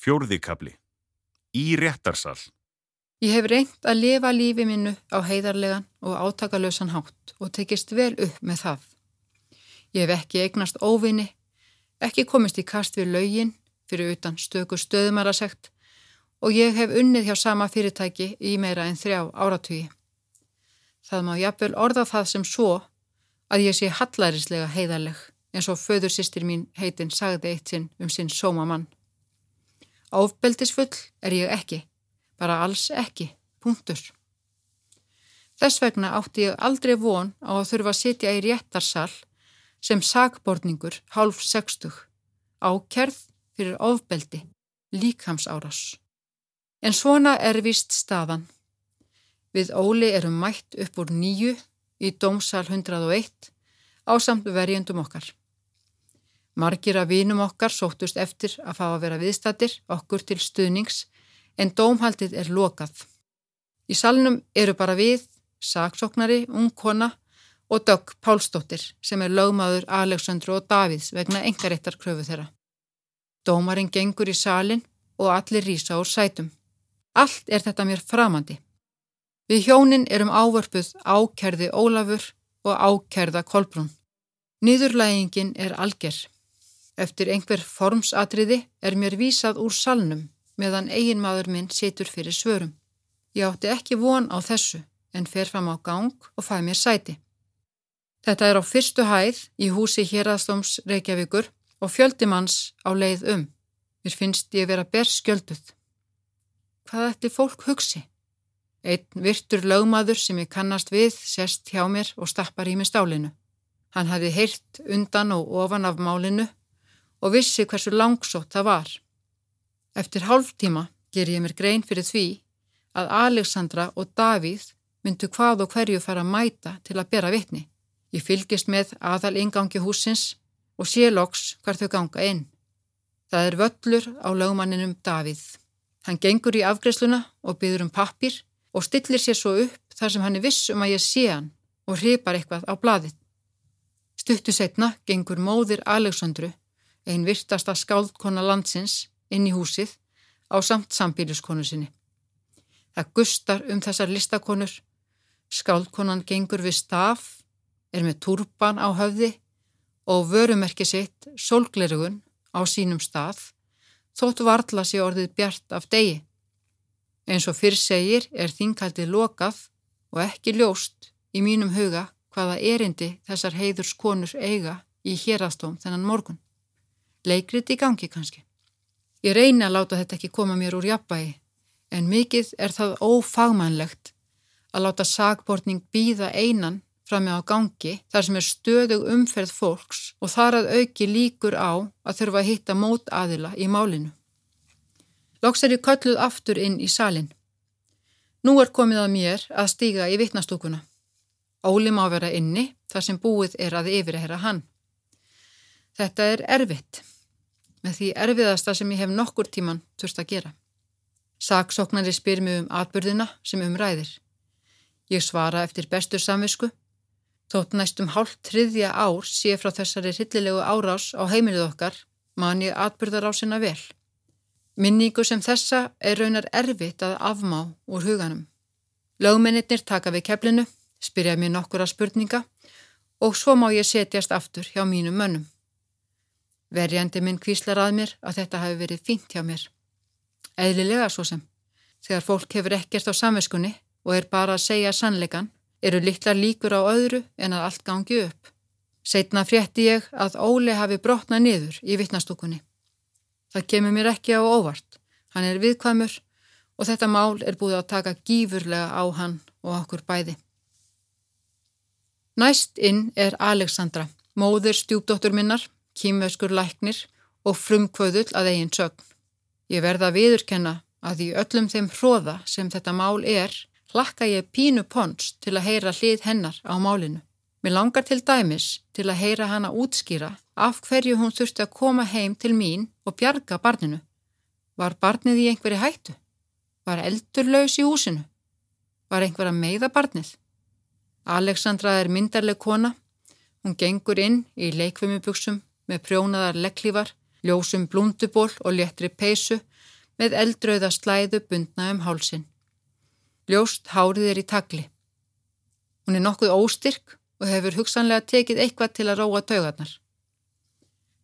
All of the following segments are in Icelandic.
Fjórðikabli. Í réttarsal. Ég hef reynt að lifa lífi minnu á heiðarlegan og átakalösan hátt og tekist vel upp með það. Ég hef ekki eignast óvinni, ekki komist í kast við laugin fyrir utan stöku stöðumarasegt og ég hef unnið hjá sama fyrirtæki í meira en þrjá áratugi. Það má jafnvel orða það sem svo að ég sé hallærislega heiðarleg eins og föður sýstir mín heitin sagði eitt sinn um sinn sómamann. Áfbeldisfull er ég ekki, bara alls ekki, punktur. Þess vegna átti ég aldrei von á að þurfa að sitja í réttarsal sem sagborningur hálf sextug, ákerð fyrir ofbeldi, líkamsárás. En svona er vist staðan. Við Óli erum mætt upp úr nýju í dómsal 101 á samt verjendum okkar. Margir af vínum okkar sóttust eftir að fá að vera viðstatir okkur til stuðnings en dómhaldið er lokað. Í salnum eru bara við, saksóknari, ungkona og Dögg Pálsdóttir sem er lögmaður Aleksandru og Davids vegna engaréttar kröfu þeirra. Dómarinn gengur í salin og allir rýsa úr sætum. Allt er þetta mér framandi. Við hjónin erum ávörpuð ákerði Ólafur og ákerða Kolbrún. Nýðurlægingin er algjör. Eftir einhver formsatriði er mér vísað úr salnum meðan eiginmaður minn situr fyrir svörum. Ég átti ekki von á þessu en fer fram á gang og fæ mér sæti. Þetta er á fyrstu hæð í húsi Heraðstóms Reykjavíkur og fjöldimanns á leið um. Mér finnst ég vera berskjölduð. Hvað ætti fólk hugsi? Einn virtur lögmaður sem ég kannast við sest hjá mér og stappar í mig stálinu. Hann hafi heyrt undan og ofan af málinu og vissi hversu langsótt það var. Eftir hálf tíma ger ég mér grein fyrir því að Alexandra og Davíð myndu hvað og hverju fara að mæta til að bera vitni. Ég fylgist með aðal ingangi húsins og sé loks hvar þau ganga inn. Það er völlur á lögmanninum Davíð. Hann gengur í afgresluna og byður um pappir og stillir sér svo upp þar sem hann er viss um að ég sé hann og hripar eitthvað á bladið. Stuttu setna gengur móðir Alexandru einn virtasta skáldkona landsins, inn í húsið á samt sambíluskonu sinni. Það gustar um þessar listakonur, skáldkonan gengur við staf, er með turban á höfði og vörumerki sitt solglerugun á sínum stað, þótt varðla sér orðið bjart af degi. Eins og fyrr segir er þingaldið lokað og ekki ljóst í mínum huga hvaða erindi þessar heiðurskonur eiga í hérastóm þennan morgun leikrit í gangi kannski. Ég reyna að láta þetta ekki koma mér úr jafnbægi, en mikið er það ófagmannlegt að láta sagbortning býða einan fram með á gangi þar sem er stöðug umferð fólks og þar að auki líkur á að þurfa að hitta mótaðila í málinu. Lóks er ég kölluð aftur inn í salin. Nú er komið að mér að stíga í vittnastúkuna. Óli má vera inni þar sem búið er að yfirherra hann. Þetta er erfitt með því erfiðasta sem ég hef nokkur tíman þurft að gera. Saksóknari spyr mig um atbyrðina sem umræðir. Ég svara eftir bestur samvisku, þótt næstum hálf triðja ár sé frá þessari hillilegu árás á heimilið okkar man ég atbyrðar á sinna vel. Minningu sem þessa er raunar erfitt að afmá úr huganum. Lögmennir taka við keflinu, spyrja mér nokkura spurninga og svo má ég setjast aftur hjá mínum mönnum. Verjandi minn kvíslar að mér að þetta hafi verið fínt hjá mér. Eðlilega svo sem. Þegar fólk hefur ekkert á samveskunni og er bara að segja sannleikan, eru litlar líkur á öðru en að allt gangi upp. Seitna frétti ég að Óli hafi brotnað niður í vittnastúkunni. Það kemur mér ekki á óvart. Hann er viðkvæmur og þetta mál er búið að taka gífurlega á hann og okkur bæði. Næst inn er Alexandra, móður stjúpdóttur minnar kýmveskur læknir og frumkvöðull að eigin sögn. Ég verða að viðurkenna að í öllum þeim hróða sem þetta mál er, hlakka ég pínu pons til að heyra hlið hennar á málinu. Mér langar til dæmis til að heyra hana útskýra af hverju hún þurfti að koma heim til mín og bjarga barninu. Var barnið í einhverju hættu? Var eldur laus í húsinu? Var einhver að meiða barnið? Alexandra er myndarleg kona. Hún gengur inn í leikfumubuksum með prjónaðar legglífar, ljósum blúnduból og léttri peysu með eldrauða slæðu bundna um hálsin. Ljóst hárið er í tagli. Hún er nokkuð óstyrk og hefur hugsanlega tekið eitthvað til að róa taugarnar.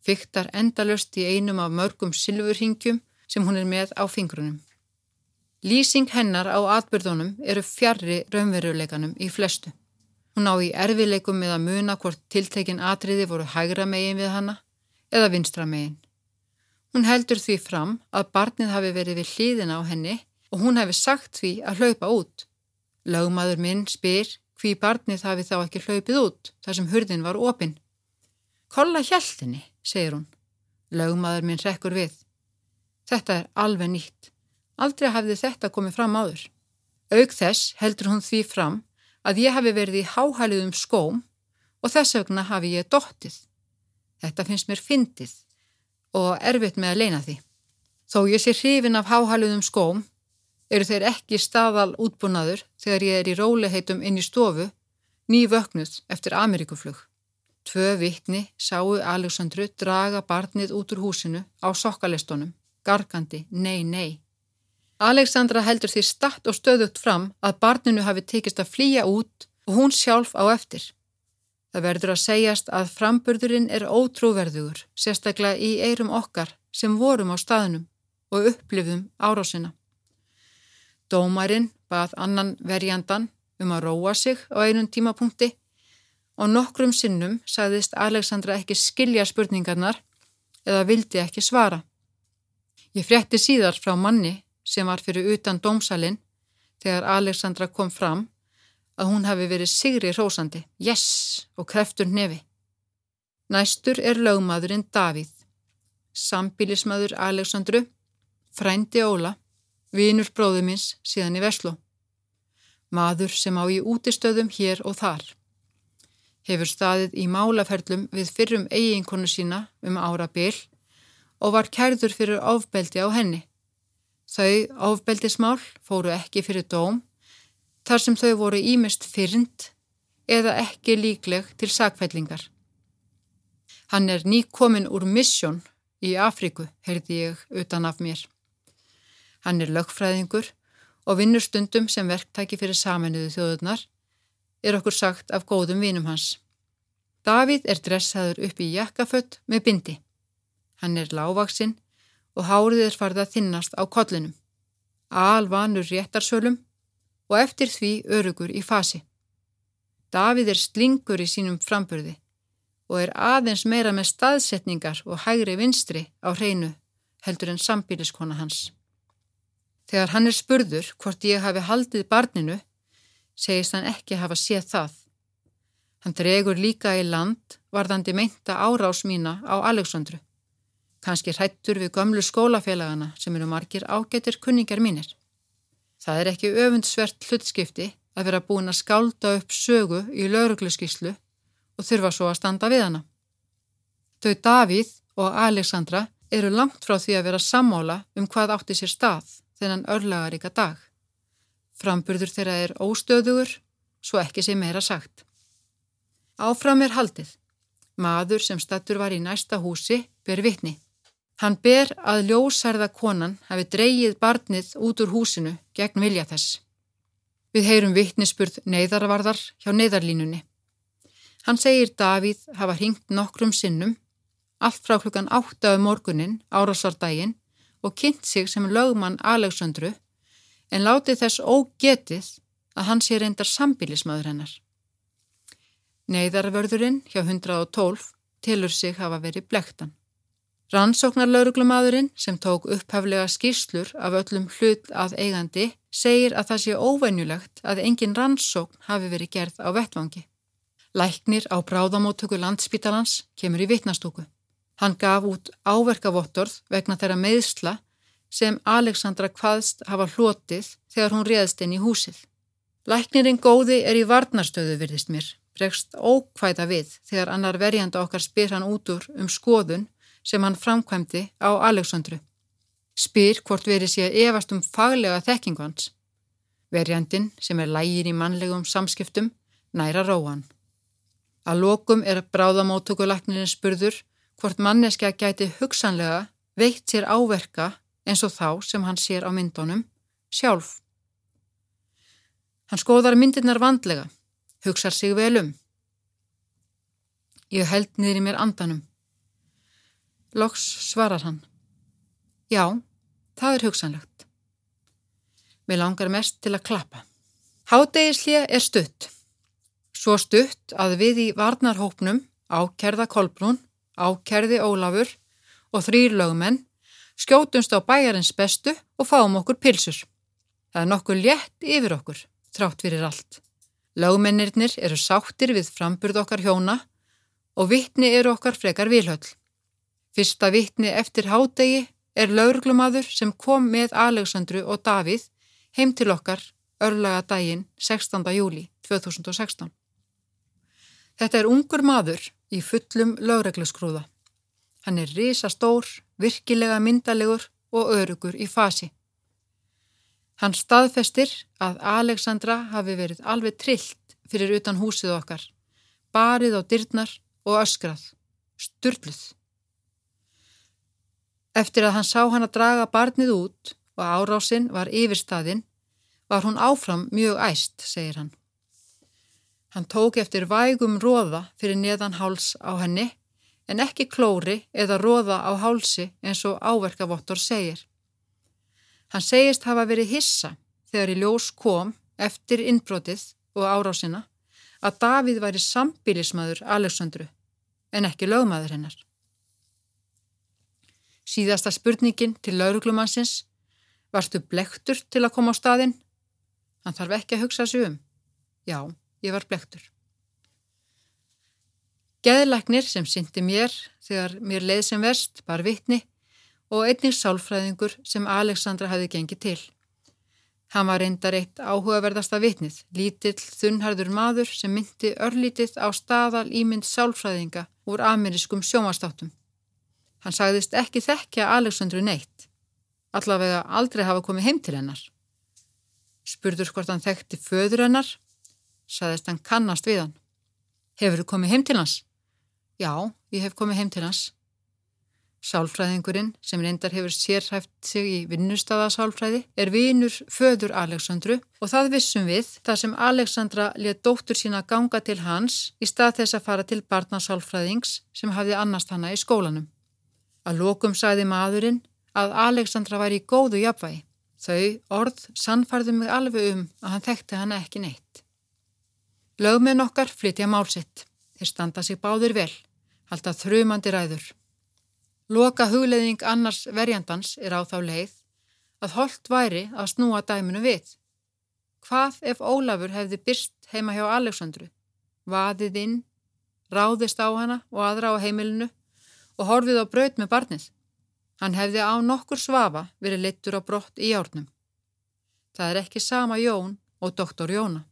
Fyktar endalust í einum af mörgum silfurhingjum sem hún er með á fingrunum. Lýsing hennar á atbyrðunum eru fjarrri raunveruleikanum í flestu. Hún á í erfileikum með að muna hvort tiltekin atriði voru hægra megin við hanna eða vinstra megin. Hún heldur því fram að barnið hafi verið við hlýðina á henni og hún hefði sagt því að hlaupa út. Laugmaður minn spyr hví barnið hafi þá ekki hlaupið út þar sem hurðin var opinn. Kolla hjæltinni, segir hún. Laugmaður minn rekkur við. Þetta er alveg nýtt. Aldrei hafði þetta komið fram áður. Aug þess heldur hún því fram að ég hafi verið í háhæliðum skóm og þess vegna hafi ég dóttið. Þetta finnst mér fyndið og erfitt með að leina því. Þó ég sé hrifin af háhæliðum skóm eru þeir ekki staðal útbúnaður þegar ég er í róliheitum inn í stofu, ný vöknuð eftir Ameríkuflug. Tvö vittni sáu Alexandru draga barnið út úr húsinu á sokkalistónum, gargandi, nei, nei. Alexandra heldur því statt og stöðugt fram að barninu hafi tekist að flýja út og hún sjálf á eftir. Það verður að segjast að framburðurinn er ótrúverðugur, sérstaklega í eirum okkar sem vorum á staðnum og upplifðum árásina. Dómarinn bað annan verjandan um að róa sig á einun tímapunkti og nokkrum sinnum sagðist Alexandra ekki skilja spurningarnar eða vildi ekki svara. Ég frétti síðar frá manni sem var fyrir utan dómsalinn þegar Alexandra kom fram að hún hafi verið sigri rósandi, yes og kreftur nefi. Næstur er lögmaðurinn Davíð, sambilismadur Alexandru, frændi Óla vinur bróðu minns síðan í Veslu. Maður sem á í útistöðum hér og þar. Hefur staðið í málaferlum við fyrrum eiginkonu sína um ára byl og var kærður fyrir ofbeldi á henni. Þau ofbeldismál fóru ekki fyrir dóm þar sem þau voru ímest fyrnd eða ekki líkleg til sakfællingar. Hann er nýkomin úr missjón í Afriku, heyrði ég utan af mér. Hann er lögfræðingur og vinnur stundum sem verktæki fyrir saminuðu þjóðurnar, er okkur sagt af góðum vinum hans. Davíð er dressaður upp í jakkafött með bindi. Hann er lágvaksinn og hárið er farið að þinnast á kollinum. Alvanur réttarsölum og eftir því örugur í fasi. Davíð er slingur í sínum framburði og er aðeins meira með staðsetningar og hægri vinstri á hreinu heldur en sambíliskona hans. Þegar hann er spurður hvort ég hafi haldið barninu, segist hann ekki hafa séð það. Hann dregur líka í land varðandi meinta árás mína á Aleksandru. Kanski hrættur við gömlu skólafélagana sem eru margir ágættir kunningar mínir. Það er ekki öfundsvert hlutskipti að vera búin að skálda upp sögu í laurugluskíslu og þurfa svo að standa við hana. Þau Davíð og Aleksandra eru langt frá því að vera sammála um hvað átti sér stað þennan örlagaríka dag. Framburður þeirra er óstöðugur, svo ekki sé meira sagt. Áfram er haldið. Maður sem stattur var í næsta húsi ber vitni. Hann ber að ljósærða konan hafi dreyið barnið út úr húsinu gegn vilja þess. Við heyrum vitnispurð neyðarvarðar hjá neyðarlínunni. Hann segir Davíð hafa hringt nokkrum sinnum, allt frá klukkan 8 af morgunin árásardaginn og kynnt sig sem lögmann Aleksandru en látið þess ógetið að hann sé reyndar sambilismadur hennar. Neiðarvörðurinn hjá 112 tilur sig hafa verið blektan. Rannsóknar lauruglumadurinn sem tók upphaflega skýrslur af öllum hlut að eigandi segir að það sé óvenjulegt að engin rannsókn hafi verið gerð á vettvangi. Læknir á bráðamóttöku landspítalans kemur í vittnastúku. Hann gaf út áverkavottorð vegna þeirra meðsla sem Alexandra hvaðst hafa hlotið þegar hún réðst inn í húsið. Læknirinn góði er í varnarstöðu virðist mér, bregst ókvæða við þegar annar verjanda okkar spyr hann út úr um skoðun sem hann framkvæmdi á Alexandru. Spyr hvort verið sé að evast um faglega þekkingvans. Verjandin sem er lægir í mannlegum samskiptum næra róan. Að lokum er bráðamóttökulæknirinn spurður hvort manneskja gæti hugsanlega veikt sér áverka eins og þá sem hann sér á myndunum sjálf. Hann skoðar myndirnar vandlega, hugsar sig vel um. Ég held niður í mér andanum. Loks svarar hann. Já, það er hugsanlegt. Mér langar mest til að klappa. Hádegislið er stutt. Svo stutt að við í varnarhópnum ákerða Kolbrún, ákerði Ólafur og þrýr lögumenn skjótumst á bæjarins bestu og fáum okkur pilsur. Það er nokkuð létt yfir okkur, trátt fyrir allt. Lögumennirnir eru sáttir við framburð okkar hjóna og vittni eru okkar frekar vilhöll. Fyrsta vittni eftir hádegi er lauruglumadur sem kom með Aleksandru og Davíð heim til okkar örlaga daginn 16. júli 2016. Þetta er ungur maður í fullum lauruglusgrúða. Hann er risastór, virkilega myndalegur og örugur í fasi. Hann staðfestir að Aleksandra hafi verið alveg trillt fyrir utan húsið okkar, barið á dyrnar og öskrað, styrluð. Eftir að hann sá hann að draga barnið út og árásinn var yfirstaðinn, var hún áfram mjög æst, segir hann. Hann tók eftir vægum róða fyrir neðan háls á henni en ekki klóri eða róða á hálsi eins og áverkavottor segir. Hann segist hafa verið hissa þegar í ljós kom eftir innbrotið og árásina að Davíð væri sambílismadur Aleksandru en ekki lögmaður hennar. Síðasta spurningin til lauruglumansins varstu blektur til að koma á staðinn? Hann þarf ekki að hugsa sig um. Já, ég var blektur. Geðlæknir sem syndi mér þegar mér leið sem verst bar vittni og einnig sálfræðingur sem Aleksandra hafi gengið til. Hann var reyndar eitt áhugaverðasta vittnið, lítill, þunnharður maður sem myndi örlítið á staðal ímynd sálfræðinga úr amerískum sjómanstáttum. Hann sagðist ekki þekkja Aleksandru neitt, allavega aldrei hafa komið heim til hennar. Spurður hvort hann þekkti föður hennar, sagðist hann kannast við hann. Hefur þú komið heim til hans? Já, ég hef komið heim til hans. Sálfræðingurinn, sem reyndar hefur sérhæft sig í vinnustafasálfræði, er vinur föður Aleksandru og það vissum við þar sem Aleksandra let dóttur sína ganga til hans í stað þess að fara til barnasálfræðings sem hafði annast hana í skólanum. Að lokum sagði maðurinn að Aleksandra var í góðu jafnvægi. Þau orð sannfarðu mig alveg um að hann þekkti hana ekki neitt. Lögmenn okkar flytja málsitt. Þeir standa sig báðir vel halda þrjumandi ræður. Loka hugleðing annars verjandans er á þá leið að holdt væri að snúa dæminu við. Hvað ef Ólafur hefði byrst heima hjá Aleksandru, vaðið inn, ráðist á hana og aðra á heimilinu og horfið á braut með barnið? Hann hefði á nokkur svafa verið littur á brott í járnum. Það er ekki sama Jón og doktor Jóna.